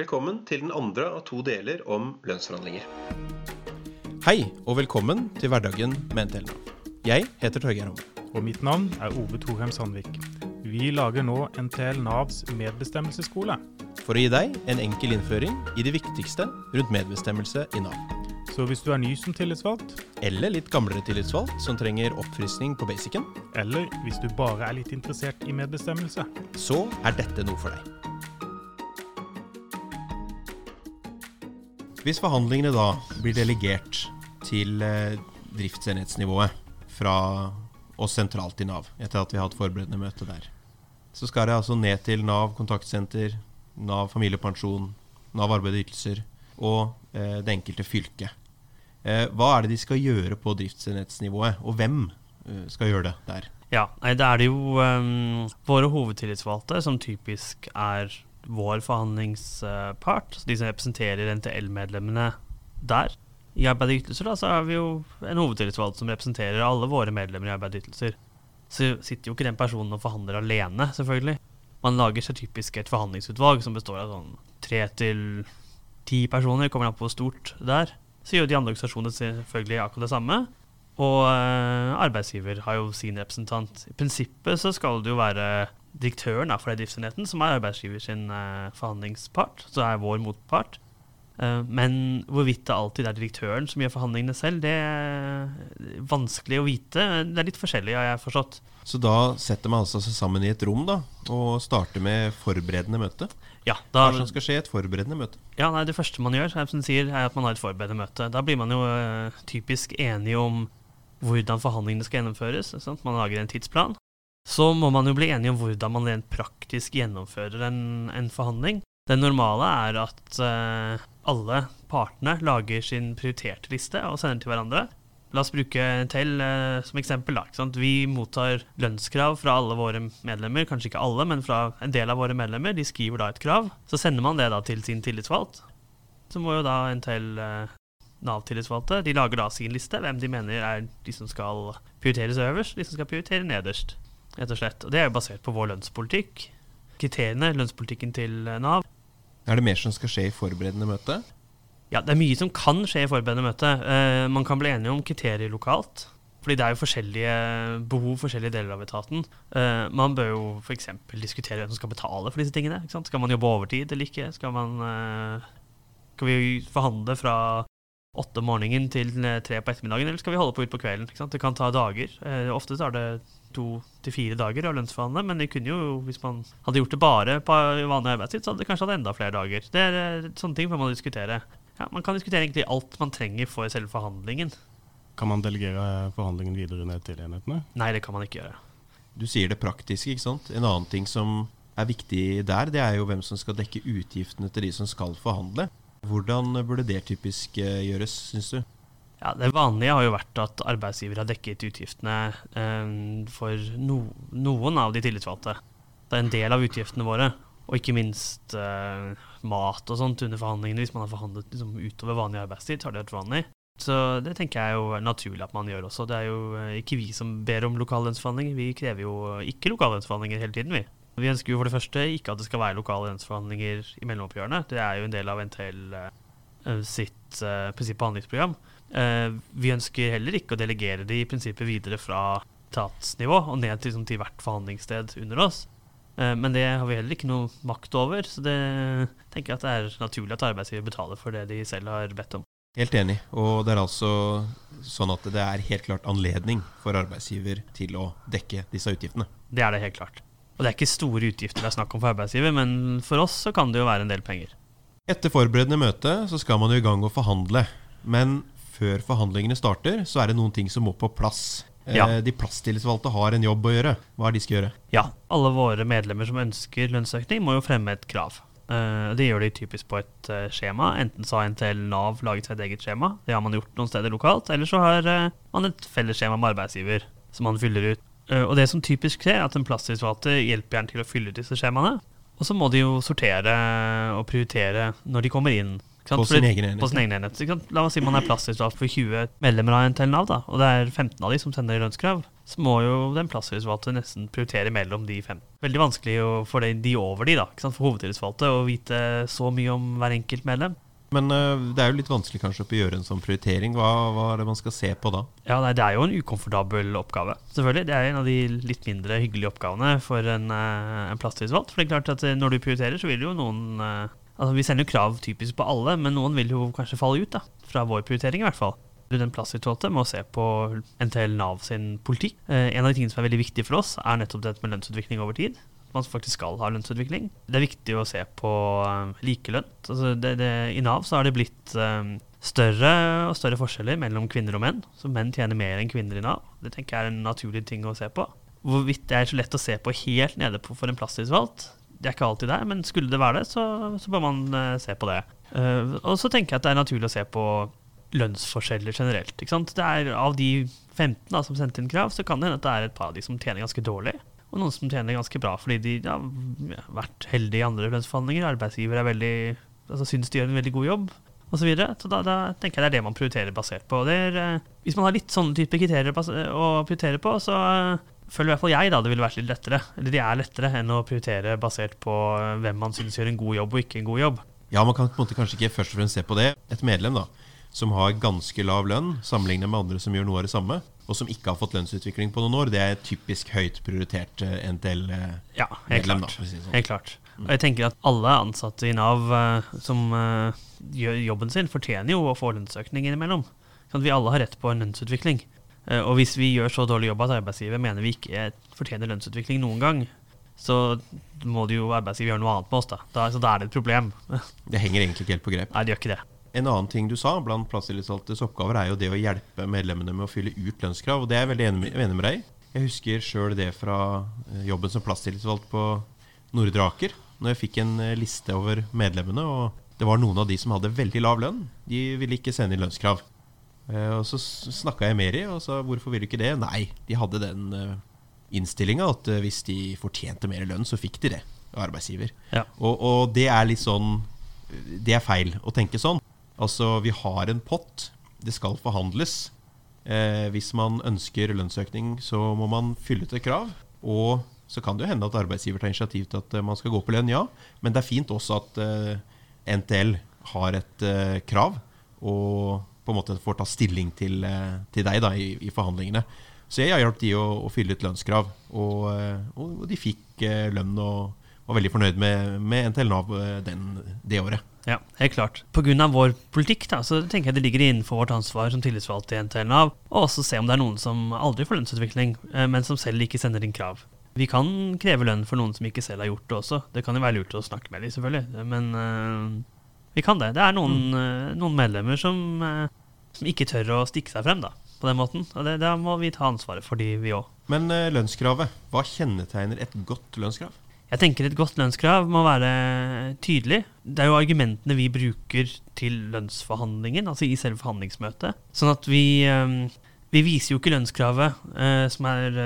Velkommen til den andre av to deler om lønnsforhandlinger. Hei, og velkommen til Hverdagen med NTL. Jeg heter Torgeir Homme. Og mitt navn er Ove Thorheim Sandvik. Vi lager nå NTL Navs medbestemmelsesskole. For å gi deg en enkel innføring i det viktigste rundt medbestemmelse i Nav. Så hvis du er ny som tillitsvalgt, Eller litt gamlere tillitsvalgt som trenger oppfriskning på basicen, eller hvis du bare er litt interessert i medbestemmelse, så er dette noe for deg. Hvis forhandlingene da blir delegert til eh, driftsenhetsnivået fra oss sentralt i Nav, etter at vi har hatt forberedende møte der, så skal det altså ned til Nav kontaktsenter, Nav familiepensjon, Nav arbeid og ytelser og eh, det enkelte fylke. Eh, hva er det de skal gjøre på driftsenhetsnivået, og hvem eh, skal gjøre det der? Ja, nei, da er det jo um, våre hovedtillitsvalgte som typisk er vår forhandlingspart. de som representerer NTL-medlemmene der. I arbeid og ytelser da, så er vi jo en hovedtillitsvalgt som representerer alle våre medlemmer i arbeid og ytelser. Så sitter jo ikke den personen og forhandler alene, selvfølgelig. Man lager seg typisk et forhandlingsutvalg som består av sånn tre til ti personer, kommer an på hvor stort det er. Så gjør de andre organisasjonene selvfølgelig akkurat det samme. Og eh, arbeidsgiver har jo sin representant. I prinsippet så skal det jo være direktøren for driftsenheten som er arbeidsgiver sin eh, forhandlingspart, så er vår motpart. Eh, men hvorvidt det alltid er direktøren som gjør forhandlingene selv, det er vanskelig å vite. Det er litt forskjellig, har jeg forstått. Så da setter man altså seg sammen i et rom da, og starter med forberedende møte? Ja, da, Hva som skal skje i et forberedende møte? ja nei, Det første man gjør, som sier, er at man har et forberedende møte. Da blir man jo eh, typisk enige om hvordan forhandlingene skal gjennomføres. Sant? Man lager en tidsplan. Så må man jo bli enige om hvordan man rent praktisk gjennomfører en, en forhandling. Det normale er at uh, alle partene lager sin prioriterte liste og sender til hverandre. La oss bruke Tell uh, som eksempel. Da? Vi mottar lønnskrav fra alle våre medlemmer. Kanskje ikke alle, men fra en del av våre medlemmer. De skriver da et krav. Så sender man det da til sin tillitsvalgt. Så må jo da en Tell uh, Nav-tillitsvalgte de lager da sin liste, hvem de mener er de som skal prioriteres øverst, de som skal prioritere nederst. Rett og slett. Og det er jo basert på vår lønnspolitikk. Kriteriene, lønnspolitikken til eh, Nav. Er det mer som skal skje i forberedende møte? Ja, det er mye som kan skje i forberedende møte. Eh, man kan bli enige om kriterier lokalt. Fordi det er jo forskjellige behov forskjellige deler av etaten. Eh, man bør jo f.eks. diskutere hvem som skal betale for disse tingene. Ikke sant? Skal man jobbe overtid eller ikke? Skal, man, eh, skal vi forhandle fra åtte om morgenen til eh, tre på ettermiddagen, eller skal vi holde på ut på kvelden? Det kan ta dager. Eh, ofte tar det to til fire dager å lønnsforhandle, men det kunne jo, hvis man hadde gjort det bare på vanlig arbeidstid, så hadde det kanskje hatt enda flere dager. Det er eh, Sånne ting får man diskutere. Ja, Man kan diskutere egentlig alt man trenger for selve forhandlingen. kan man delegere forhandlingen videre ned til enhetene. Nei, det kan man ikke gjøre. Du sier det praktiske, ikke sant? En annen ting som er viktig der, det er jo hvem som skal dekke utgiftene til de som skal forhandle. Hvordan burde det typisk eh, gjøres, syns du? Ja, Det vanlige har jo vært at arbeidsgiver har dekket utgiftene eh, for no, noen av de tillitsvalgte. Det er en del av utgiftene våre. Og ikke minst eh, mat og sånt under forhandlingene. Hvis man har forhandlet liksom, utover vanlig arbeidstid, har det vært vanlig. Så det tenker jeg er jo naturlig at man gjør også. Det er jo eh, ikke vi som ber om lokallønnsforhandlinger. Vi krever jo ikke lokallønnsforhandlinger hele tiden, vi. Vi ønsker jo for det første ikke at det skal være lokale lønnsforhandlinger i mellomoppgjørene. Det er jo en del av NTL eh, sitt uh, prinsipp- og handlingsprogram. Eh, vi ønsker heller ikke å delegere det i prinsippet videre fra etatsnivå og ned til, liksom, til hvert forhandlingssted under oss. Eh, men det har vi heller ikke noe makt over, så det tenker jeg at det er naturlig at arbeidsgiver betaler for det de selv har bedt om. Helt enig. Og det er altså sånn at det er helt klart anledning for arbeidsgiver til å dekke disse utgiftene. Det er det helt klart. Og det er ikke store utgifter det er snakk om for arbeidsgiver, men for oss så kan det jo være en del penger. Etter forberedende møte så skal man jo i gang og forhandle. Men før forhandlingene starter, så er det noen ting som må på plass. Eh, Ja. De plasstillitsvalgte har en jobb å gjøre. Hva er de skal gjøre? Ja, alle våre medlemmer som ønsker lønnsøkning, må jo fremme et krav. Eh, det gjør de typisk på et eh, skjema. Enten så har NTL Nav laget seg et eget skjema, det har man gjort noen steder lokalt, eller så har man et fellesskjema med arbeidsgiver som man fyller ut. Og det som typisk skjer, er at en plasstillitsvalgte hjelper gjerne til å fylle ut disse skjemaene. Og så må de jo sortere og prioritere når de kommer inn. På sin. På sin egen enhet. La oss si man er plasstillitsvalgt for 20 medlemmer av NTL Nav, da, og det er 15 av de som sender lønnskrav. Så må jo den plasstillitsvalgte nesten prioritere mellom de fem. Veldig vanskelig for de, over de, da, for hovedtillitsvalgte, å vite så mye om hver enkelt medlem. Men øh, det er jo litt vanskelig kanskje å gjøre en sånn prioritering. Hva, hva er det man skal se på da? Ja, nei, Det er jo en ukomfortabel oppgave. Selvfølgelig, Det er en av de litt mindre hyggelige oppgavene for en, eh, en plasstillitsvalgt. For det er klart at eh, når du prioriterer, så vil jo noen eh, Altså Vi sender jo krav typisk på alle, men noen vil jo kanskje falle ut, da. Fra vår prioritering, i hvert fall. Den med å se på NTL Nav sin politikk. Eh, en av de tingene som er veldig viktig for oss, er nettopp dette med lønnsutvikling over tid. Man faktisk skal ha lønnsutvikling. Det er viktig å se på eh, likelønn. Altså I Nav så har det blitt um, større og større forskjeller mellom kvinner og menn. Så menn tjener mer enn kvinner i Nav. Det tenker jeg er en naturlig ting å se på. Hvorvidt det er så lett å se på helt nede på for en plasstillitsvalgt, det er ikke alltid der, men skulle det være det, så, så bør man eh, se på det. Eh, og så tenker jeg at det er naturlig å se på lønnsforskjeller generelt. Ikke sant? Det er Av de 15 da, som sendte inn krav, så kan det hende at det er et par av de som tjener ganske dårlig, og noen som tjener ganske bra fordi de ja, har vært heldige i andre lønnsforhandlinger. Arbeidsgiver er veldig, altså, syns de gjør en veldig god jobb, Og Så, videre. så da, da tenker jeg det er det man prioriterer basert på. Det er, eh, hvis man har litt sånne type kriterier å prioritere på, så føler i hvert fall jeg da det ville vært litt lettere. Eller de er lettere enn å prioritere basert på eh, hvem man syns gjør en god jobb og ikke en god jobb. Ja, Man kan på en måte kanskje ikke først og fremst se på det. Et medlem da, som har ganske lav lønn sammenlignet med andre som gjør noe av det samme, og som ikke har fått lønnsutvikling på noen år, det er et typisk høyt prioritert eh, NTL-medlem. Ja, helt klart. Da, si sånn. Helt klart. Og jeg tenker at alle ansatte i Nav eh, som eh, gjør jobben sin, fortjener jo å få lønnsøkning innimellom. Sånn at vi alle har rett på en lønnsutvikling. Eh, og hvis vi gjør så dårlig jobb at arbeidsgiver mener vi ikke fortjener lønnsutvikling noen gang, så må det jo arbeidsgiver gjøre noe annet med oss. Da. Da, så da er det et problem. Det henger egentlig ikke helt på grep. Nei, det gjør ikke det. En annen ting du sa blant plasstillitsvalgtes oppgaver, er jo det å hjelpe medlemmene med å fylle ut lønnskrav. Og det er jeg veldig enig med, deg i. Jeg husker sjøl det fra eh, jobben som plasstillitsvalgt på Nordre Aker. Når jeg fikk en eh, liste over medlemmene, og det var noen av de som hadde veldig lav lønn. De ville ikke sende inn lønnskrav. Eh, Og så snakka jeg med dem og sa hvorfor vil du ikke det? Nei, de hadde den innstillinga at eh, hvis de fortjente mer lønn, så fikk de det av arbeidsgiver. Ja. Og, og det er litt sånn Det er feil å tenke sånn. Altså, vi har en pott. Det skal forhandles. Eh, hvis man ønsker lønnsøkning, så må man fylle til krav. Og så kan det jo hende at arbeidsgiver tar initiativ til at eh, man skal gå på lønn, ja. Men det er fint også at eh, NTL har et eh, krav, og på en måte får ta stilling til, eh, til deg da, i, i forhandlingene. Så jeg har hjulpet de å, å fylle ut lønnskrav, og, eh, og de fikk eh, lønn og var veldig fornøyd med, med NTL Nav den, det året. Ja, helt klart. Pga. vår politikk da, så tenker jeg det ligger innenfor vårt ansvar som tillitsvalgte i NTL Nav å også se om det er noen som aldri får lønnsutvikling, men som selv ikke sender inn krav. Vi kan kreve lønn for noen som ikke selv har gjort det også. Det kan jo være lurt å snakke med dem, selvfølgelig. Men vi kan det. Det er noen, eh, noen medlemmer som, eh, som ikke tør å stikke seg frem da, på den måten. Og det, da må vi ta ansvaret for de, vi òg. Men eh, lønnskravet, hva kjennetegner et godt lønnskrav? Jeg tenker et godt lønnskrav må være tydelig. Det er jo argumentene vi bruker til lønnsforhandlingen, altså i selve forhandlingsmøtet. Sånn at vi, vi viser jo ikke lønnskravet som er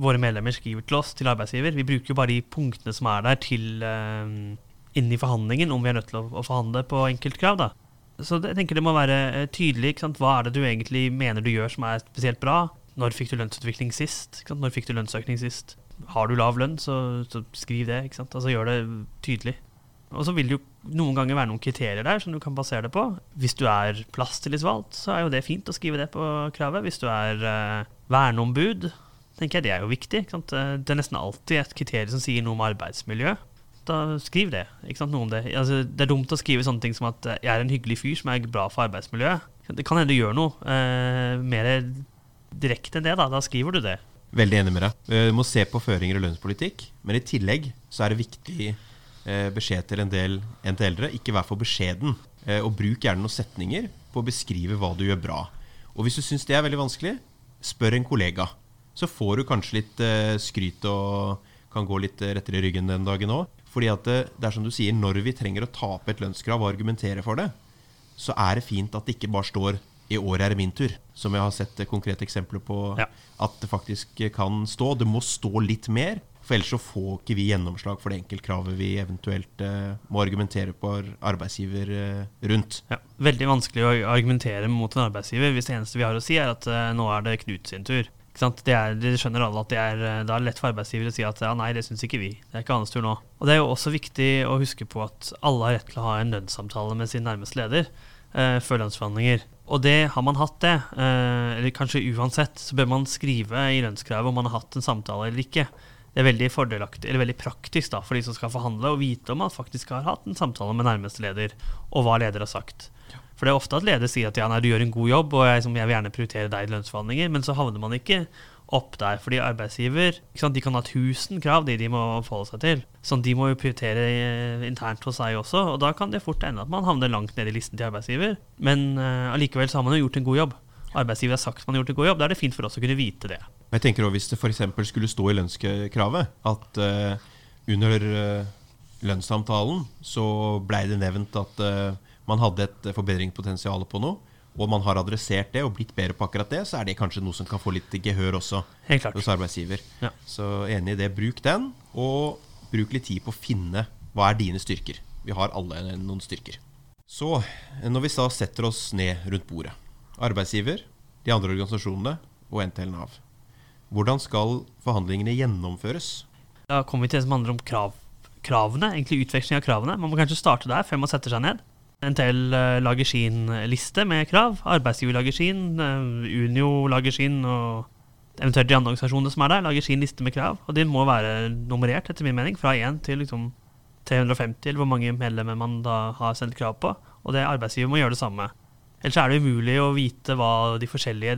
våre medlemmer skriver til oss, til arbeidsgiver. Vi bruker jo bare de punktene som er der til eh, inn i forhandlingen, om vi er nødt til å, forhandle på enkeltkrav. da. Så jeg tenker det må være eh, tydelig. Hva er det du egentlig mener du gjør som er spesielt bra? Når fikk du lønnsutvikling sist? Når fikk du lønnsøkning sist? Har du lav lønn, så, så skriv det. Altså Gjør det tydelig. Og så vil det jo noen ganger være noen kriterier der som du kan basere det på. Hvis du er plasstillitsvalgt, så er jo det fint å skrive det på kravet. Hvis du er eh, verneombud, tenker jeg det er jo viktig. Eh, Det er nesten alltid et kriterium som sier noe om arbeidsmiljø. Da skriv det. ikke sant, noe om Det altså, Det er dumt å skrive sånne ting som at eh, jeg er en hyggelig fyr som er bra for arbeidsmiljøet. Det kan hende du gjør noe eh, mer direkte enn det. Da Da skriver du det. Veldig enig med deg. Eh, Du må se på føringer og lønnspolitikk. Men i tillegg så er det viktig eh, beskjed til en del NTL-ere. Ikke vær for beskjeden. Og bruk gjerne noen setninger på å beskrive hva du gjør bra. Og hvis du syns det er veldig vanskelig, spør en kollega. Så får du kanskje litt skryt og kan gå litt rettere i ryggen den dagen òg. Fordi at det, det er som du sier, når vi trenger å tape et lønnskrav og argumentere for det, så er det fint at det ikke bare står 'i år er det min tur', som jeg har sett konkrete eksempler på Ja. at det faktisk kan stå. Det må stå litt mer, For ellers så får ikke vi gjennomslag for det enkeltkravet vi eventuelt uh, må argumentere på arbeidsgiver uh, rundt. Ja, veldig vanskelig å argumentere mot en arbeidsgiver hvis det eneste vi har å si, er at uh, nå er det Knut sin tur. Det, er, det skjønner alle at det er, eh, er lett for arbeidsgiver å si at ja, nei, det syns ikke vi. Det er ikke hans tur nå. Og det er jo også viktig å huske på at alle har rett til å ha en lønnssamtale med sin nærmeste leder eh, før lønnsforhandlinger. Og det har man hatt det, eh, eller kanskje uansett, så bør man skrive i lønnskravet om man har hatt en samtale eller ikke. Det er veldig fordelaktig, eller veldig praktisk da, for de som skal forhandle, å vite om man faktisk har hatt en samtale med nærmeste leder, og hva leder har sagt. For det er ofte at leder sier at ja, nei, du gjør en god jobb, og jeg, som jeg vil gjerne prioritere deg i lønnsforhandlinger, men så havner man ikke opp der. Fordi arbeidsgiver sant, de kan ha 1000 krav de de må forholde seg til. Så de må jo prioritere eh, internt hos seg også, og da kan det fort ende at man havner langt ned i listen til arbeidsgiver. Men uh, så har man jo gjort en god jobb. Arbeidsgiver har sagt man har gjort en god jobb. Da er det fint for oss å kunne vite det. Men jeg tenker også Hvis det f.eks. skulle stå i lønnskravet at uh, under uh, lønnssamtalen så blei det nevnt at eh, man hadde et forbedringspotensial på noe, og man har adressert det og blitt bedre på akkurat det, så er det kanskje noe som kan få litt gehør også Helt klart. hos arbeidsgiver. Ja. Så enig i det. Bruk den, og bruk litt tid på å finne hva er dine styrker. Vi har alle noen styrker. Så når vi da setter oss ned rundt bordet, arbeidsgiver, de andre organisasjonene og NTL Nav, hvordan skal forhandlingene gjennomføres? Da kommer vi til det som handler om krav, kravene, egentlig utveksling av kravene. Man må kanskje starte der før man setter seg ned. NTL eh, lager sin liste med krav. Arbeidsgiver lager sin. eh, Unio lager sin. Og eventuelt de andre organisasjonene som er der, lager sin liste med krav. Og de må være nummerert, etter min mening, fra 1 til liksom 350, eller hvor mange medlemmer man da har sendt krav på. Og det arbeidsgiver må gjøre det samme. Ellers er det umulig å vite hva de forskjellige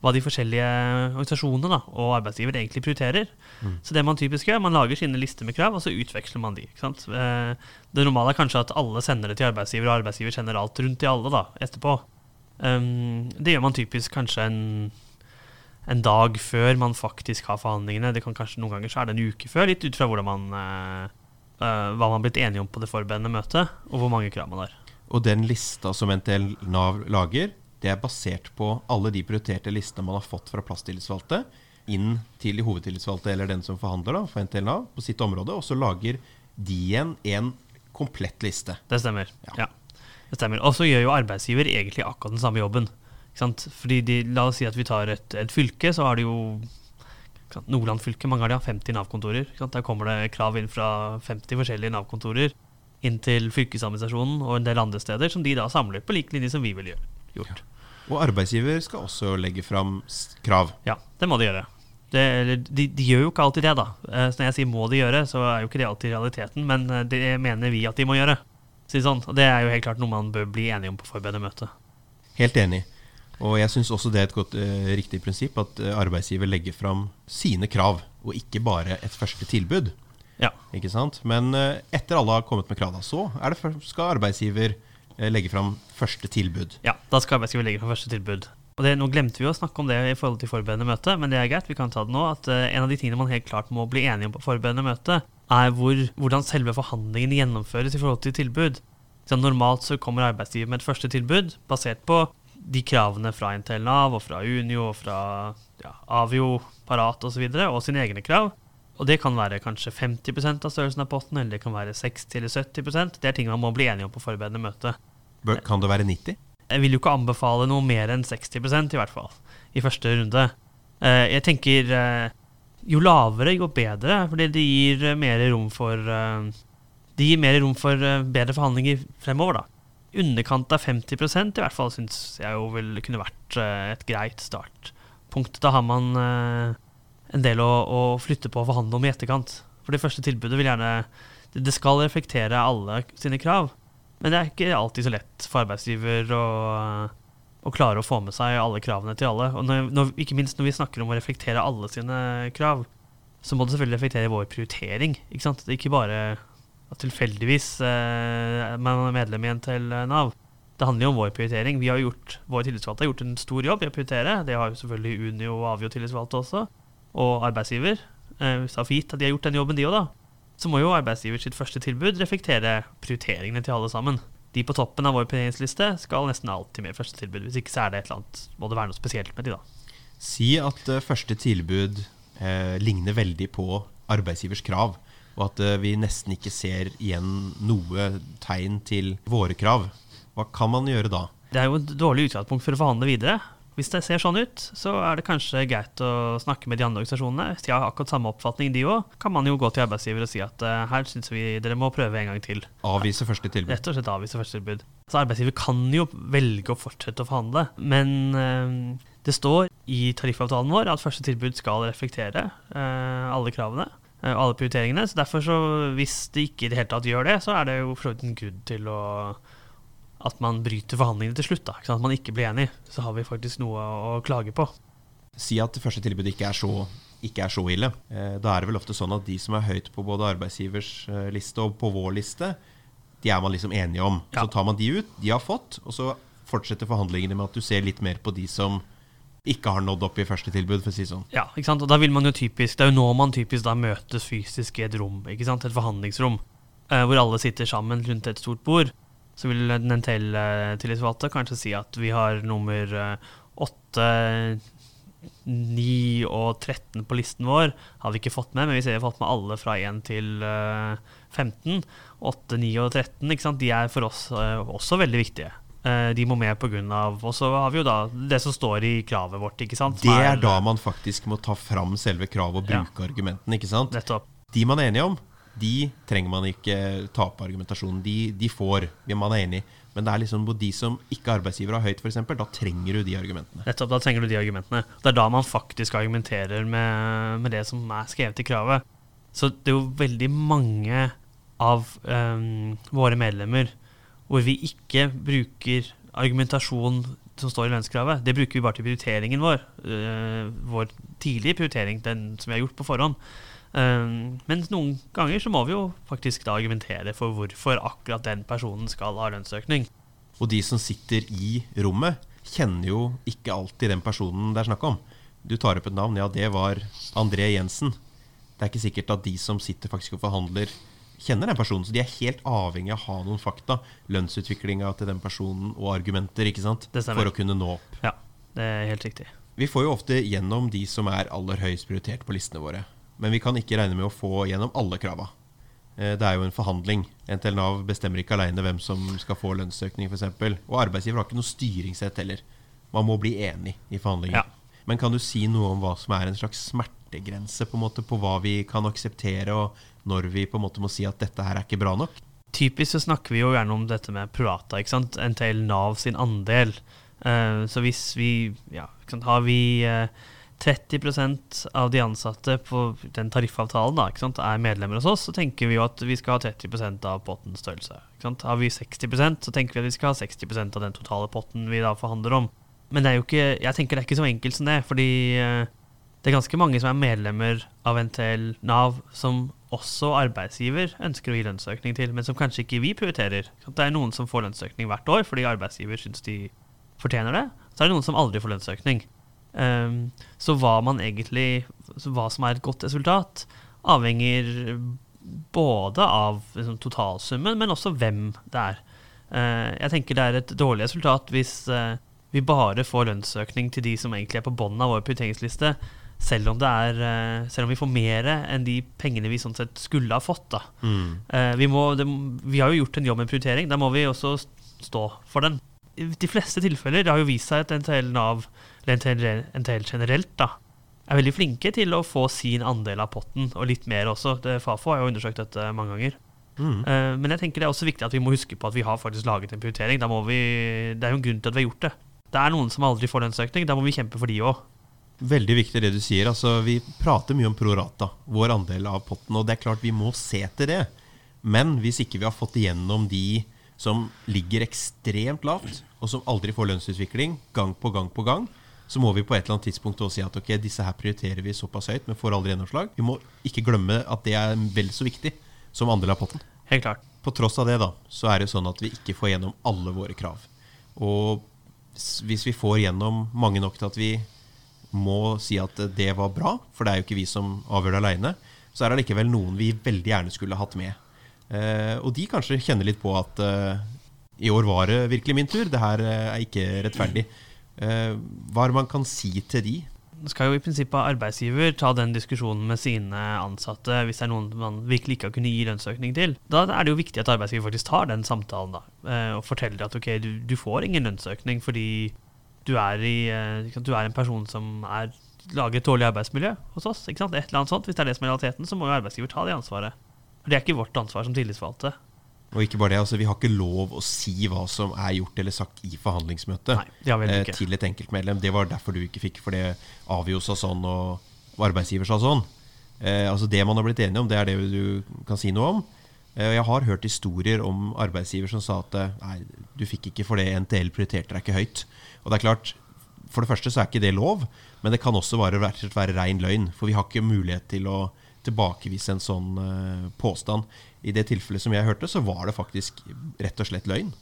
hva de forskjellige organisasjonene da, og arbeidsgiver egentlig prioriterer. Mm. Så det man typisk gjør, man lager sine lister med krav, og så utveksler man de. Eh, Det normale er kanskje at alle sender det til arbeidsgiver, og arbeidsgiver sender alt rundt til alle da, etterpå. Um, det gjør man typisk kanskje en, en dag før man faktisk har forhandlingene. Det kan kanskje Noen ganger så er det en uke før, litt ut fra man, eh, eh, hva man har blitt enige om på det forberedende møtet, og hvor mange krav man har. Og den lista som NTL Nav lager, det er basert på alle de prioriterte listene man har fått fra plasstillitsvalgte inn til de hovedtillitsvalgte eller den som forhandler da, for NTL Nav på sitt område, og så lager de igjen en komplett liste. Det stemmer. Ja. Ja. det stemmer. Og så gjør jo arbeidsgiver egentlig akkurat den samme jobben. Fordi de, La oss si at vi tar et, et fylke, så har de jo Nordland fylke, mange av de har 50 Nav-kontorer. Der kommer det krav inn fra 50 forskjellige Nav-kontorer inn til fylkesadministrasjonen og en del andre steder, som de da samler på lik linje som vi vil gjøre- gjort. Og arbeidsgiver skal også legge fram krav. Ja, det må de gjøre. Det, de, de gjør jo ikke alltid det, da. Eh, Så når jeg sier må de gjøre, så er jo ikke det alltid realiteten, men eh, det mener vi at de må gjøre. Si sånn. Og det er jo helt klart noe man bør bli enige om på forberedende møte. Helt enig. Og jeg syns også det er et godt, eh, riktig prinsipp at eh, arbeidsgiver legger fram sine krav, og ikke bare et første tilbud. Ja. Ikke sant? Men eh, etter alle har kommet med krav, da, så det, skal arbeidsgiver legge fram første tilbud. Ja, da skal arbeidsgiver legge fram første tilbud. Og det, Nå glemte vi å snakke om det i forhold til forberedende møte, men det er greit, vi kan ta det nå. at eh, En av de tingene man helt klart må bli enige om på forberedende møte, er hvor, hvordan selve forhandlingen gjennomføres i forhold til tilbud. Så normalt så kommer arbeidsgiver med et første tilbud basert på de kravene fra NTL Nav og fra Unio og fra ja, Avio, Parat osv. Og, så videre, og sine egne krav. Og det kan være kanskje 50% av størrelsen av potten, eller det kan være 60 eller 70% Det er ting man må bli enige om på forberedende møte. Kan det være 90? Jeg vil jo ikke anbefale noe mer enn 60% i hvert fall, i første runde. Eh, jeg tenker eh, jo lavere, jo bedre, fordi det gir eh, mer rom for Det gir mer rom for bedre forhandlinger fremover, da. Underkant av 50% i hvert fall syns jeg jo vil kunne vært et greit startpunkt. Da har man en del å, å flytte på og forhandle om i etterkant. For det første tilbudet vil gjerne det skal reflektere alle sine krav. Men det er ikke alltid så lett for arbeidsgiver å, å klare å få med seg alle kravene til alle. Og når, når, ikke minst når vi snakker om å reflektere alle sine krav, så må det selvfølgelig reflektere vår prioritering. Ikke sant? Det er ikke bare at tilfeldigvis eh, man er medlem igjen til eh, Nav. Det handler jo om vår prioritering. Vi har gjort, Våre tillitsvalgte har gjort en stor jobb i å prioritere. Det har jo selvfølgelig Unio og Avio tillitsvalgte også. Og arbeidsgiver. Eh, at de har gjort den jobben, de òg, da så må jo arbeidsgiver sitt første tilbud reflektere prioriteringene til alle sammen. De på toppen av vår prioriteringsliste skal nesten alltid med første tilbud. Hvis ikke så er det et eller annet, må det være noe spesielt med de, da. Si at uh, første tilbud uh, ligner veldig på arbeidsgivers krav. Og at uh, vi nesten ikke ser igjen noe tegn til våre krav. Hva kan man gjøre da? Det er jo et dårlig utgangspunkt for å forhandle videre. Hvis det ser sånn ut, så er det kanskje greit å snakke med de andre organisasjonene. Hvis de har akkurat samme oppfatning, de òg, kan man jo gå til arbeidsgiver og si at uh, her syns vi dere må prøve en gang til. Avvise første tilbud. Rett og slett avvise første tilbud. Så arbeidsgiver kan jo velge å fortsette å forhandle, men uh, det står i tariffavtalen vår at første tilbud skal reflektere uh, alle kravene. og Alle prioriteringene. Så derfor, så, hvis de ikke i det hele tatt gjør det, så er det jo for så vidt en grunn til å at man bryter forhandlingene til slutt. Da, at man ikke blir enig. Så har vi faktisk noe å klage på. Si at det første tilbudet ikke er så, ikke er så ille. Eh, da er det vel ofte sånn at de som er høyt på både arbeidsgivers eh, liste og på vår liste, de er man liksom enige om. Ja. Så tar man de ut, de har fått, og så fortsetter forhandlingene med at du ser litt mer på de som ikke har nådd opp i første tilbud, for å si sånn. Ja, ikke sant? og da vil man jo typisk, Det er jo nå man typisk da møtes fysisk i et rom, ikke sant? et forhandlingsrom, eh, hvor alle sitter sammen rundt et stort bord så vil den Nentell-tillitsvalgte kanskje si at vi har nummer 8, eh, 9 og 13 på listen vår. Har vi ikke fått med, men vi ser vi har fått med alle fra 1 til 15. 8, 9 og 13 ikke sant? de er for oss eh, også veldig viktige. Eh, de må med pga. Og så har vi jo da det som står i kravet vårt. ikke sant? Det er da man faktisk må ta fram selve kravet og bruke ja. argumentene. ikke sant? Nettopp. De man er enige om, de trenger man ikke tape argumentasjonen. De, de får, man er enig. Men det er liksom på de som ikke arbeidsgiver har høyt, f.eks., da trenger du de argumentene. Nettopp, da trenger du de argumentene. Det er da man faktisk argumenterer med, med det som er skrevet i kravet. Så det er jo veldig mange av um, våre medlemmer hvor vi ikke bruker argumentasjon som står i lønnskravet. Det bruker vi bare til prioriteringen vår. Uh, vår tidlige prioritering, den som vi har gjort på forhånd. Um, mens noen ganger så må vi jo faktisk da argumentere for hvorfor akkurat den personen skal ha lønnsøkning. Og de som sitter i rommet, kjenner jo ikke alltid den personen det er snakk om. Du tar opp et navn, ja, det var André Jensen. Det er ikke sikkert at de som sitter faktisk og forhandler, kjenner den personen. Så de er helt avhengig av å ha noen fakta. Lønnsutviklinga til den personen og argumenter ikke sant? for å kunne nå opp. Ja, det er helt riktig. Vi får jo ofte gjennom de som er aller høyest prioritert på listene våre. Men vi kan ikke regne med å få gjennom alle krava. Eh, det er jo en forhandling. NTL Nav bestemmer ikke aleine hvem som skal få lønnsøkning, f.eks. Og arbeidsgiver har ikke noe styringsrett heller. Man må bli enig i forhandlingen. Ja. Men kan du si noe om hva som er en slags smertegrense på, en måte, på hva vi kan akseptere, og når vi på en måte må si at dette her er ikke bra nok? Typisk så snakker vi jo gjerne om dette med privata, ikke sant? NTL Nav sin andel. Uh, så hvis vi ja, har vi uh, 30% av de ansatte på den tariffavtalen da, er medlemmer hos oss, så tenker vi jo at vi skal ha 30% av pottens størrelse. Har vi 60% så tenker vi at vi skal ha 60% av den totale potten vi da forhandler om. Men det er jo ikke, jeg tenker det er ikke så enkelt som det, fordi eh, det er ganske mange som er medlemmer av NTL Nav, som også arbeidsgiver ønsker å gi lønnsøkning til, men som kanskje ikke vi prioriterer. Det er noen som får lønnsøkning hvert år fordi arbeidsgiver syns de fortjener det. Så er det noen som aldri får lønnsøkning. Um, så hva man egentlig Hva som er et godt resultat, avhenger både av liksom, totalsummen, men også hvem det er. Uh, jeg tenker det er et dårlig resultat hvis uh, vi bare får lønnsøkning til de som egentlig er på bunnen av vår prioriteringsliste, selv om, er, uh, selv om vi får mer enn de pengene vi sånn sett skulle ha fått. Mm. Vi, må, det, vi, har jo gjort en jobb med prioritering, da må vi også stå for den. De fleste tilfeller det har jo vist seg at NTL Nav eller NTL generelt, da, er veldig flinke til å få sin andel av potten, og litt mer også. Det, Fafo har jo undersøkt dette mange ganger. Mm. Uh, men jeg tenker det er også viktig at vi må huske på at vi har faktisk laget en prioritering. Vi, det er jo en grunn til at vi har gjort det. Det er noen som aldri får lønnsøkning. Da må vi kjempe for de òg. Veldig viktig det du sier. Altså, vi prater mye om prorata, vår andel av potten. Og det er klart vi må se til det. Men hvis ikke vi har fått igjennom de som ligger ekstremt lavt, og som aldri får lønnsutvikling gang på gang på gang, så må vi på et eller annet tidspunkt også si at ok, disse her prioriterer vi såpass høyt, men får aldri gjennomslag. Vi må ikke glemme at det er vel så viktig som andel av potten. Helt klart. På tross av det, da, så er det sånn at vi ikke får gjennom alle våre krav. Og hvis vi får gjennom mange nok til at vi må si at det var bra, for det er jo ikke vi som avgjør det aleine, så er det likevel noen vi veldig gjerne skulle hatt med. Eh, og de kanskje kjenner litt på at eh, i år var det virkelig min tur, det her eh, er ikke rettferdig. Hva er det man kan si til de? skal jo i prinsippet arbeidsgiver ta den diskusjonen med sine ansatte hvis det er noen man virkelig ikke har kunnet gi lønnsøkning til. Da er det jo viktig at arbeidsgiver faktisk tar den samtalen da, og forteller at ok, du, du får ingen lønnsøkning fordi du er, i, du er en person som er, lager et dårlig arbeidsmiljø hos oss. Et eller annet sånt. Hvis det er det som er realiteten, så må jo arbeidsgiver ta det ansvaret. Det er ikke vårt ansvar som tillitsvalgte. Og ikke bare det, altså Vi har ikke lov å si hva som er gjort eller sagt i forhandlingsmøtet Nei, eh, ikke. til et enkeltmedlem. Det var derfor du ikke fikk, for det avgjorde sa sånn, og, arbeidsgiver sa sånn. Eh, altså Det man har blitt enige om, det er det du kan si noe om. Eh, jeg har hørt historier om arbeidsgiver som sa at eh, nei, du fikk ikke for det NTL prioriterte deg ikke høyt. Og det er klart, For det første så er ikke det lov, men det kan også slett være rein løgn. For vi har ikke mulighet til å tilbakevise en sånn eh, påstand. I det tilfellet som jeg hørte, så var det faktisk rett og slett løgn.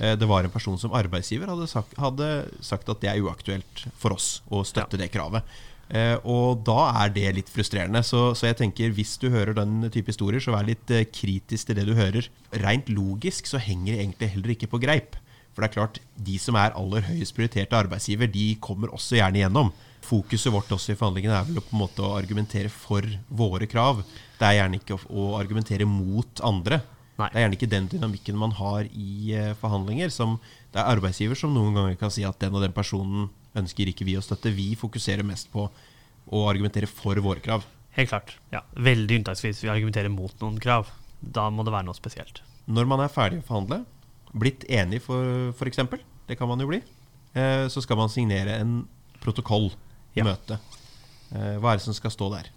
Eh, det var en person som arbeidsgiver hadde sagt, hadde sagt at det er uaktuelt for oss å støtte det kravet. Eh, og da er det litt frustrerende. Så, så jeg tenker hvis du hører den type historier, så vær litt kritisk til det du hører. Rent logisk så henger det egentlig heller ikke på greip. For det er klart, de som er aller høyest prioriterte arbeidsgiver, de kommer også gjerne igjennom. Fokuset vårt også i forhandlingene er vel på en måte å argumentere for våre krav. Det er gjerne ikke å, å argumentere mot andre. Nei. Det er gjerne ikke den dynamikken man har i uh, forhandlinger. Som det er arbeidsgiver som noen ganger kan si at den og den personen ønsker ikke vi å støtte. Vi fokuserer mest på å argumentere for våre krav. Helt klart. Ja, Veldig unntaksvis vi argumenterer mot noen krav. Da må det være noe spesielt. Når man er ferdig å forhandle, blitt enig for, f.eks., det kan man jo bli, uh, så skal man signere en protokoll Ja. møtet. Eh, hva er det som skal stå der?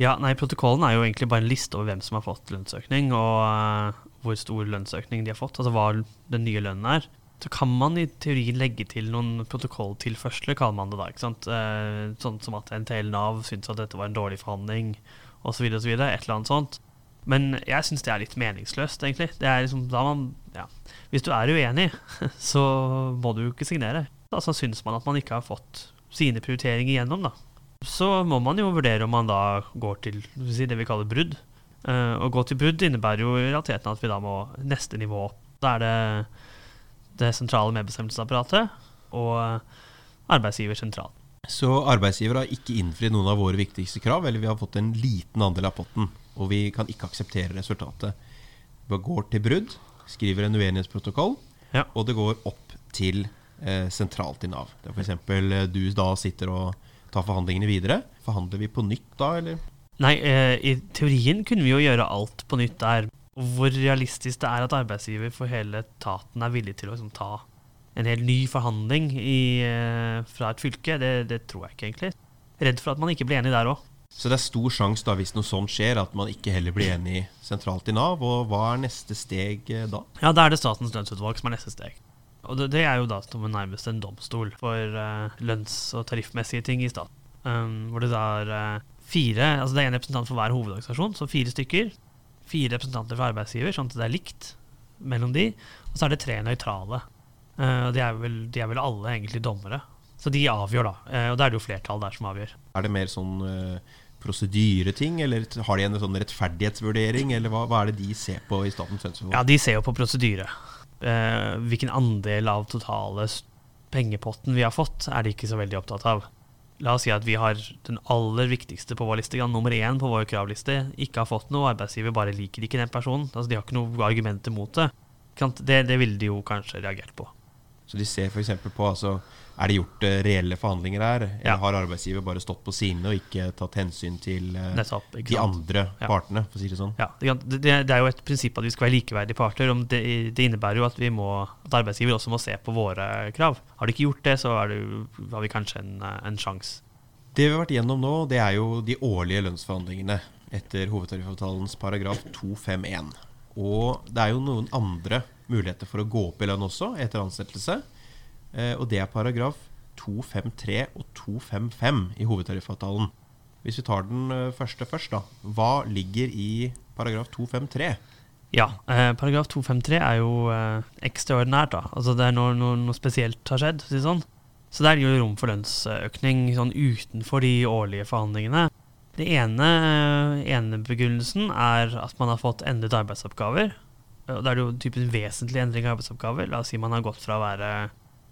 Ja, nei, Protokollen er jo egentlig bare en liste over hvem som har fått lønnsøkning, og eh, hvor stor lønnsøkning de har fått, altså hva den nye lønnen er. Så kan man i teorien legge til noen protokolltilførsler, kaller man det da. ikke sant? Eh, sånn som at NTL Nav syntes at dette var en dårlig forhandling, osv. osv. Et eller annet sånt. Men jeg syns det er litt meningsløst, egentlig. Det er liksom da man, ja. Hvis du er uenig, så må du jo ikke signere. Altså syns man at man ikke har fått sine prioriteringer igjennom, da så må man jo vurdere om man da går til det vi kaller brudd. Eh, å gå til brudd innebærer jo i realiteten at vi da må neste nivå opp. Da er det det sentrale medbestemmelsesapparatet og eh, arbeidsgiver sentralt. Så arbeidsgiver har ikke innfridd noen av våre viktigste krav, eller vi har fått en liten andel av potten, og vi kan ikke akseptere resultatet. Vi går til brudd, skriver en uenighetsprotokoll, Ja. og det går opp til eh, sentralt i Nav. Det er f.eks. Eh, du da sitter og tar forhandlingene videre. Forhandler vi på nytt da, eller? Nei, eh, i teorien kunne vi jo gjøre alt på nytt der. Hvor realistisk det er at arbeidsgiver for hele etaten er villig til å liksom, ta en helt ny forhandling i, eh, fra et fylke, det, det tror jeg ikke egentlig. Redd for at man ikke blir enig der òg. Så det er stor sjanse da, hvis noe sånt skjer, at man ikke heller blir enig sentralt i Nav. Og hva er neste steg eh, da? Ja, da er det Statens lønnsutvalg som er neste steg. Og det, det er jo da som nærmest en domstol for uh, lønns- og tariffmessige ting i staten. Um, hvor det da er uh, fire Altså det er en representant for hver hovedorganisasjon, så fire stykker. Fire representanter for arbeidsgiver, sånn at det er likt mellom de. Og så er det tre nøytrale. Uh, de er, vel, de er vel alle egentlig dommere. Så de avgjør, da. Uh, og da er det jo flertall der som avgjør. Er det mer sånn uh prosedyreting, eller har de en sånn rettferdighetsvurdering, eller hva, hva er det de ser på i Statens lønnsutvalg? Ja, de ser jo på prosedyre. Eh, hvilken andel av totale pengepotten vi har fått, er de ikke så veldig opptatt av. La oss si at vi har den aller viktigste på vår liste, ja, nummer én på vår kravliste, ikke har fått noe, arbeidsgiver bare liker ikke den personen. Altså, de har ikke noe argumenter mot det. Det, det ville de jo kanskje reagert på. Så de ser f.eks. på altså, Er det gjort eh, reelle forhandlinger her, eller Ja. har arbeidsgiver bare stått på sine og ikke tatt hensyn til eh, Nettopp. de andre Ja. partene, for å si det sånn? Ja, det, det, er jo et prinsipp at vi skal være likeverdige parter. Om det, det innebærer jo at, vi må, at arbeidsgiver også må se på våre krav. Har de ikke gjort det, så det, har vi kanskje en, en sjanse. Det vi har vært gjennom nå, det er jo de årlige lønnsforhandlingene etter hovedtariffavtalens paragraf 251. Og det er jo noen andre muligheter for å gå opp i lønn også etter ansettelse. Eh, og det er paragraf 253 og 255 i hovedtariffavtalen. Hvis vi tar den eh, første først, da. Hva ligger i paragraf 253? Ja, eh, paragraf 253 er jo eh, ekstraordinært, da. Altså det er når noe, noe spesielt har skjedd. Si sånn. Så det er jo rom for lønnsøkning sånn utenfor de årlige forhandlingene. Det ene, ene begrunnelsen er at man har fått endret arbeidsoppgaver. Da er det jo typisk vesentlig endring av arbeidsoppgaver. La oss si man har gått fra å være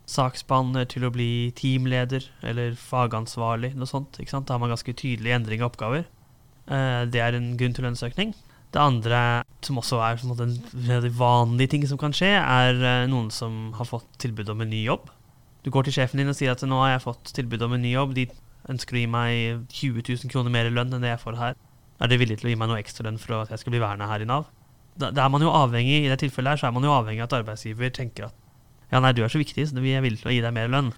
saksbehandler til å bli teamleder eller fagansvarlig, noe sånt. Da har man ganske tydelig endring av oppgaver. Eh, det er en grunn til lønnsøkning. Det andre, som også er en veldig vanlig ting som kan skje, er eh, noen som har fått tilbud om en ny jobb. Du går til sjefen din og sier at nå har jeg fått tilbud om en ny jobb, de ønsker å gi meg 20 000 kroner mer i lønn enn det jeg får her. Er dere villige til å gi meg noe ekstra lønn for at jeg skal bli værende her i Nav? Da, er man jo avhengig, I det tilfellet her så er man jo avhengig av at arbeidsgiver tenker at ja, nei, du er så viktig, så vi er villige til å gi deg mer lønn.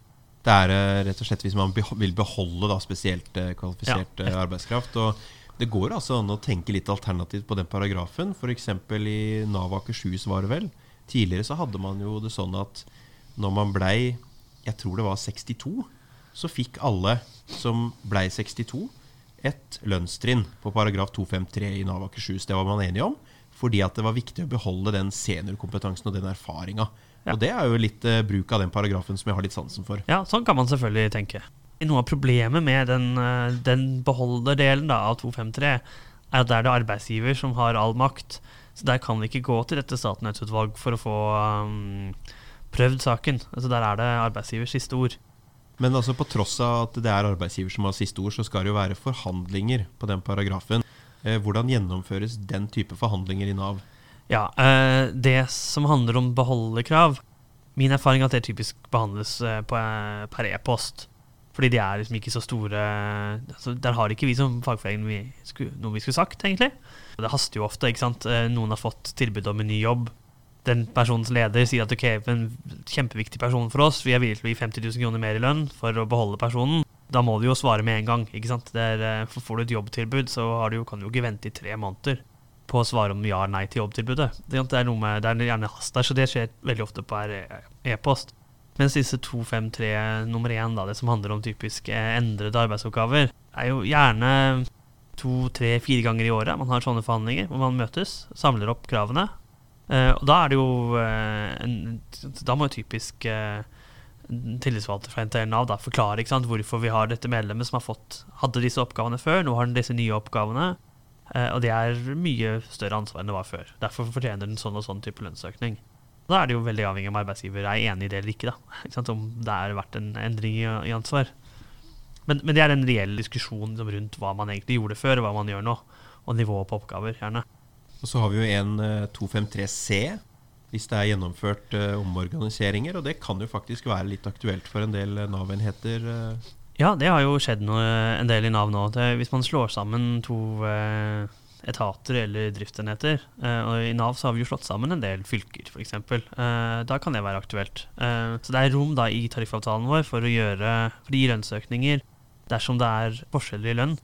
Det er eh, rett og slett hvis man vil beholde da, spesielt eh, kvalifisert ja. arbeidskraft. Og det går altså an å tenke litt alternativt på den paragrafen. F.eks. i Nav Akershus var det vel. Tidligere så hadde man jo det sånn at når man blei, jeg tror det var 62, så fikk alle som blei 62, et lønnstrinn på paragraf 253 i Nav Akershus. Det var man enige om, fordi at det var viktig å beholde den seniorkompetansen og den erfaringa. Ja. Og det er jo litt eh, bruk av den paragrafen som jeg har litt sansen for. Ja, sånn kan man selvfølgelig tenke. Noe av problemet med den, eh, den beholderdelen da, av 253 er at det er det arbeidsgiver som har all makt. Så der kan vi ikke gå til dette statnøttsutvalg for å få um, prøvd saken. Altså Der er det arbeidsgivers siste ord. Men altså på tross av at det er arbeidsgiver som har siste ord, så skal det jo være forhandlinger på den paragrafen. Eh, hvordan gjennomføres den type forhandlinger i Nav? Ja, eh, Det som handler om beholderkrav Min erfaring er at det typisk behandles eh, per e-post. Fordi de er liksom ikke så store altså, Der har ikke vi som fagforening noe vi skulle sagt, egentlig. Det haster jo ofte. ikke sant? Noen har fått tilbud om en ny jobb. Den personens leder sier at ok, en kjempeviktig person for oss, vi er villige til å gi 50 000 kroner mer i lønn for å beholde personen. Da må du jo svare med en gang. ikke sant? Er, eh, får du et jobbtilbud, så du kan du jo ikke vente i tre måneder på å svare om ja eller nei til jobbtilbudet. Det er, noe med, det er gjerne hast der, så det skjer veldig ofte på er- e-post. Mens disse 253 nummer én, det som handler om typisk eh, endrede arbeidsoppgaver, er jo gjerne to, tre, fire ganger i året man har sånne forhandlinger, hvor man møtes, samler opp kravene. Eh, og da er det jo eh, Da må jo typisk eh, tillitsvalgte fra NTL Nav da forklare sant, hvorfor vi har dette medlemmet som fått, hadde disse oppgavene før, nå har den disse nye oppgavene. Eh, og det er mye større ansvar enn det var før. Derfor fortjener den sånn og sånn type lønnsøkning. Da er det jo veldig avhengig om arbeidsgiver er enig i det eller ikke. da. Ikke sant? Om det har vært en endring i, ansvar. Men, men det er en reell diskusjon liksom, rundt hva man egentlig gjorde før, hva man gjør nå. Og nivået på oppgaver, gjerne. Og så har vi jo en eh, 253C, hvis det er gjennomført uh, omorganiseringer. Og det kan jo faktisk være litt aktuelt for en del eh, Nav-enheter. Uh. Ja, det har jo skjedd noe, en del i Nav nå. Hvis man slår sammen to uh, etater eller driftsenheter, og i Nav så har vi jo slått sammen en del fylker, f.eks., Uh, da kan det være aktuelt. Så det er rom da i tariffavtalen vår for å gjøre for gi lønnsøkninger dersom det er forskjeller i lønn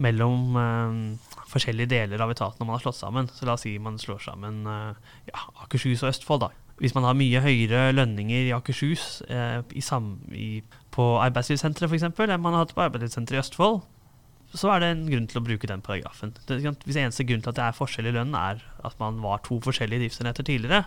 mellom eh, forskjellige deler av etaten når man har slått sammen. Så la oss si man slår sammen eh, ja, Akershus og Østfold, da. Hvis man har mye høyere lønninger i Akershus eh, i sam, i, på arbeidslivssenteret f.eks. enn man har hatt på arbeidslivssenteret i Østfold, så er det en grunn til å bruke den paragrafen. Det, hvis eneste grunn til at det er forskjell i lønn, er at man var to forskjellige driftsenheter tidligere,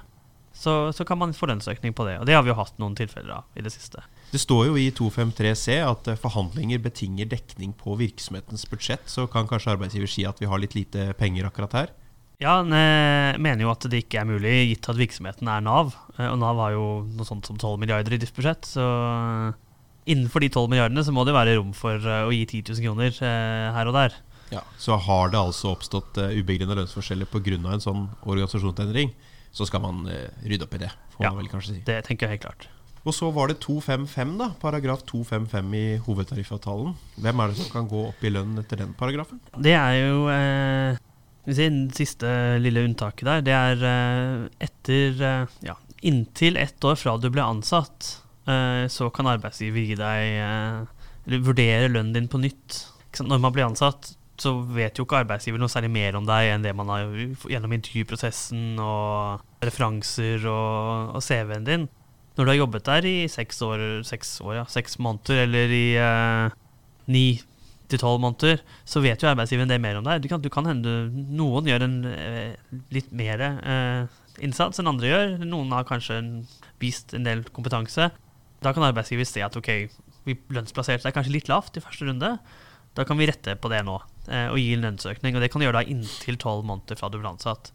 så, så kan man få lønnsøkning på det. Og det har vi jo hatt noen tilfeller av i det siste. Det står jo i 253C at eh, forhandlinger betinger dekning på virksomhetens budsjett. Så kan kanskje arbeidsgiver si at vi har litt lite penger akkurat her. Ja, han eh, mener jo at det ikke er mulig, gitt at virksomheten er Nav. Eh, Og Nav har jo noe sånt som 12 milliarder i driftsbudsjett, så innenfor de 12 milliardene så må det være rom for å gi 10 000 kroner her og der. Ja, Så har det altså oppstått ubegrunna lønnsforskjeller pga. en sånn organisasjonsendring, så skal man rydde opp i det. får Ja. man vel kanskje si. Det tenker jeg helt klart. Og så var det 255, da. Paragraf 255 i hovedtariffavtalen. Hvem er det som kan gå opp i lønn etter den paragrafen? Det er jo eh, si, Det siste lille unntaket der, det er eh, etter eh, ja, Inntil ett år fra du ble ansatt, eh, så kan arbeidsgiver gi deg eh, vurdere lønnen din på nytt. Når man blir ansatt, så vet jo ikke arbeidsgiver noe særlig mer om deg enn det man har gjennom intervjuprosessen og referanser og, og CV-en din. Når du har jobbet der i seks år, seks, år, ja, seks måneder, eller i eh, ni til tolv måneder, så vet jo arbeidsgiveren det mer om deg. Du kan, du kan hende Noen gjør en eh, litt mer eh, innsats enn andre gjør. Noen har kanskje vist en del kompetanse. Da kan arbeidsgiver se at ok, vi lønnsplasserte deg kanskje litt lavt i første runde. Da kan vi rette på det nå eh, og gi en lønnsøkning. Og det kan du gjøre da inntil tolv måneder fra du ble ansatt.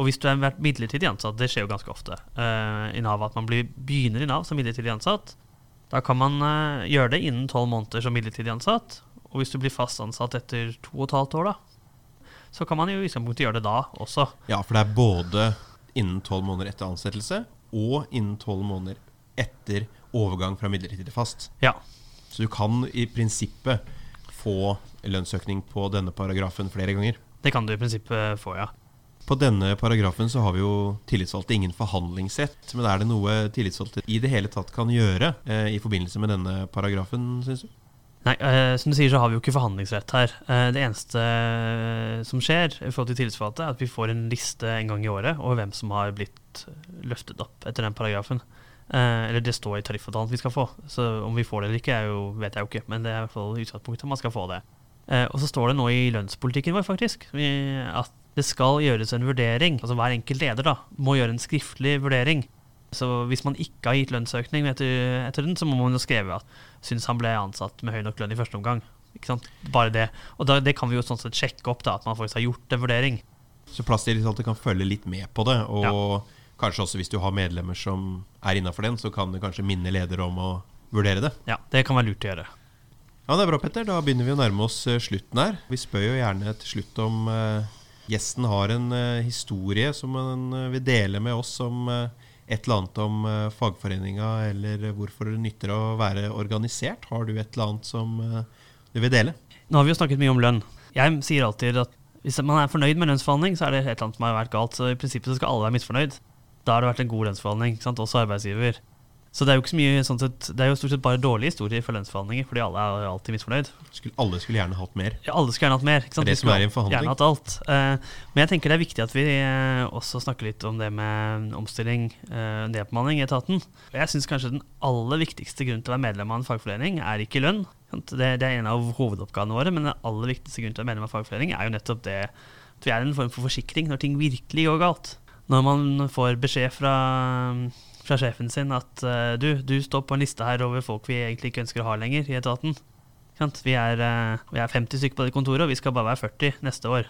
Og hvis du har vært midlertidig ansatt, det skjer jo ganske ofte uh, i Nav at man blir, begynner i Nav som midlertidig ansatt, da kan man uh, gjøre det innen tolv måneder som midlertidig ansatt. Og hvis du blir fast ansatt etter to og et halvt år, da, så kan man jo i utgangspunktet gjøre det da også. Ja, for det er både innen tolv måneder etter ansettelse og innen tolv måneder etter overgang fra midlertidig til fast. Ja. Så du kan i prinsippet få lønnsøkning på denne paragrafen flere ganger. Det kan du i prinsippet få, ja. På denne paragrafen så har vi jo tillitsvalgte ingen forhandlingsrett. Men er det noe tillitsvalgte i det hele tatt kan gjøre eh, i forbindelse med denne paragrafen, syns du? Nei, eh, som du sier så har vi jo ikke forhandlingsrett her. Eh, det eneste eh, som skjer i forhold til tillitsvalgte, er at vi får en liste en gang i året over hvem som har blitt løftet opp etter den paragrafen. Eh, eller det står i tariffavtalen vi skal få, så om vi får det eller ikke, jo, vet jeg jo ikke. Men det er i hvert fall utgangspunktet man skal få det. Eh, og så står det nå i lønnspolitikken vår faktisk at det skal gjøres en vurdering. Altså hver enkelt leder da, må gjøre en skriftlig vurdering. Så hvis man ikke har gitt lønnsøkning etter, etter den, så må man jo skrive at syns han ble ansatt med høy nok lønn i første omgang. Ikke sant? Bare det. Og da, det kan vi jo sånn sett sjekke opp, da, at man faktisk har gjort en vurdering. Så plasstillitsvalgte kan følge litt med på det. Og kanskje også hvis du har medlemmer som er innafor den, så kan du kanskje minne leder om å vurdere det. Ja, det kan være lurt å gjøre. Ja, det er bra, Petter. Da begynner vi å nærme oss eh, slutten her. Vi spør jo gjerne til slutt om eh, gjesten har en eh, historie som han eh, vil dele med oss om eh, et eller annet om fagforeninga, eller hvorfor det nytter å være organisert. Har du et eller annet som du vil dele? Nå har vi jo snakket mye om lønn. Jeg sier alltid at hvis man er fornøyd med lønnsforhandling, så er det et eller annet som har vært galt. Så i prinsippet så skal alle være misfornøyd. Da har det vært en god lønnsforhandling, også arbeidsgiver. Så det er jo ikke så mye sånn sett, det er jo stort sett bare dårlige historier for lønnsforhandlinger, fordi alle er alltid misfornøyd. Skulle, alle skulle gjerne hatt mer. Ja, alle skulle gjerne hatt mer. Ikke sant? Det er det som er i en forhandling. Gjerne hatt alt. Uh, men jeg tenker det er viktig at vi uh, også snakker litt om det med omstilling, uh, nedbemanning i etaten. Og Jeg syns kanskje den aller viktigste grunnen til å være medlem av en fagforening, er ikke lønn. Det, det er en av hovedoppgavene våre, men den aller viktigste grunnen til å være medlem av en fagforening er jo nettopp det at vi er en form for forsikring når ting virkelig går galt. Når man får beskjed fra, fra sjefen sin at uh, du, du står på en liste her over folk vi egentlig ikke ønsker å ha lenger i etaten. Vi er, uh, vi er 50 stykker på det kontoret, og vi skal bare være 40 neste år.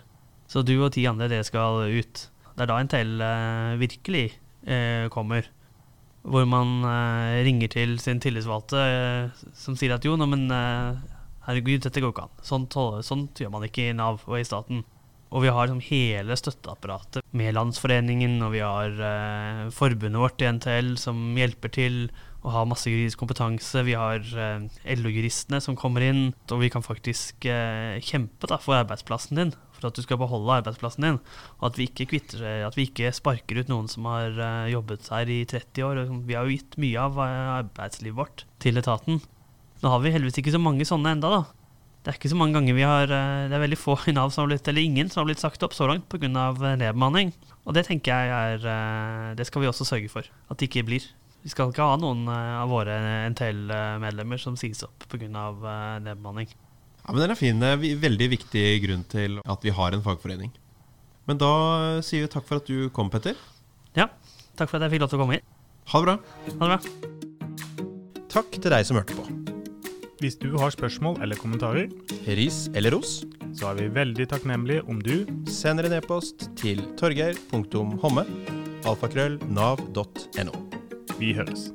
Så du og ti andre, dere skal ut. Det er da NTL uh, virkelig eh, kommer. Hvor man ringer til sin tillitsvalgte som sier at jo, nå, men herregud, dette går ikke an. Sånt, sånt gjør man ikke i Nav og i staten. Og vi har liksom hele støtteapparatet med Landsforeningen, og vi har eh, forbundet vårt i NTL som hjelper til og har masse juridisk kompetanse. Vi har eh, LO-juristene som kommer inn, og vi kan faktisk eh, kjempe da, for arbeidsplassen din. For at du skal beholde arbeidsplassen din, og at vi ikke, kvitter, at vi ikke sparker ut noen som har eh, jobbet her i 30 år. Vi har jo gitt mye av eh, arbeidslivet vårt til etaten. Nå har vi heldigvis ikke så mange sånne enda da. Det er ikke så mange ganger vi har eh, Det er veldig få i Nav som har blitt, eller ingen som har blitt sagt opp så langt pga. nedbemanning. Og det tenker jeg er eh, Det skal vi også sørge for at det ikke blir. Vi skal ikke ha noen eh, av våre NTL-medlemmer som sies opp pga. nedbemanning. Ja, men Den er fin. Veldig viktig grunn til at vi har en fagforening. Men da eh, sier vi takk for at du kom, Petter. Ja, takk for at jeg fikk lov til å komme hit. Ha det bra. Ha det bra. Takk til deg som hørte på. Hvis du har spørsmål eller kommentarer, Ris eller ros, så er vi veldig takknemlige om du sender en e-post til torgeir.homme. alfakrøll nav.no. Vi høres.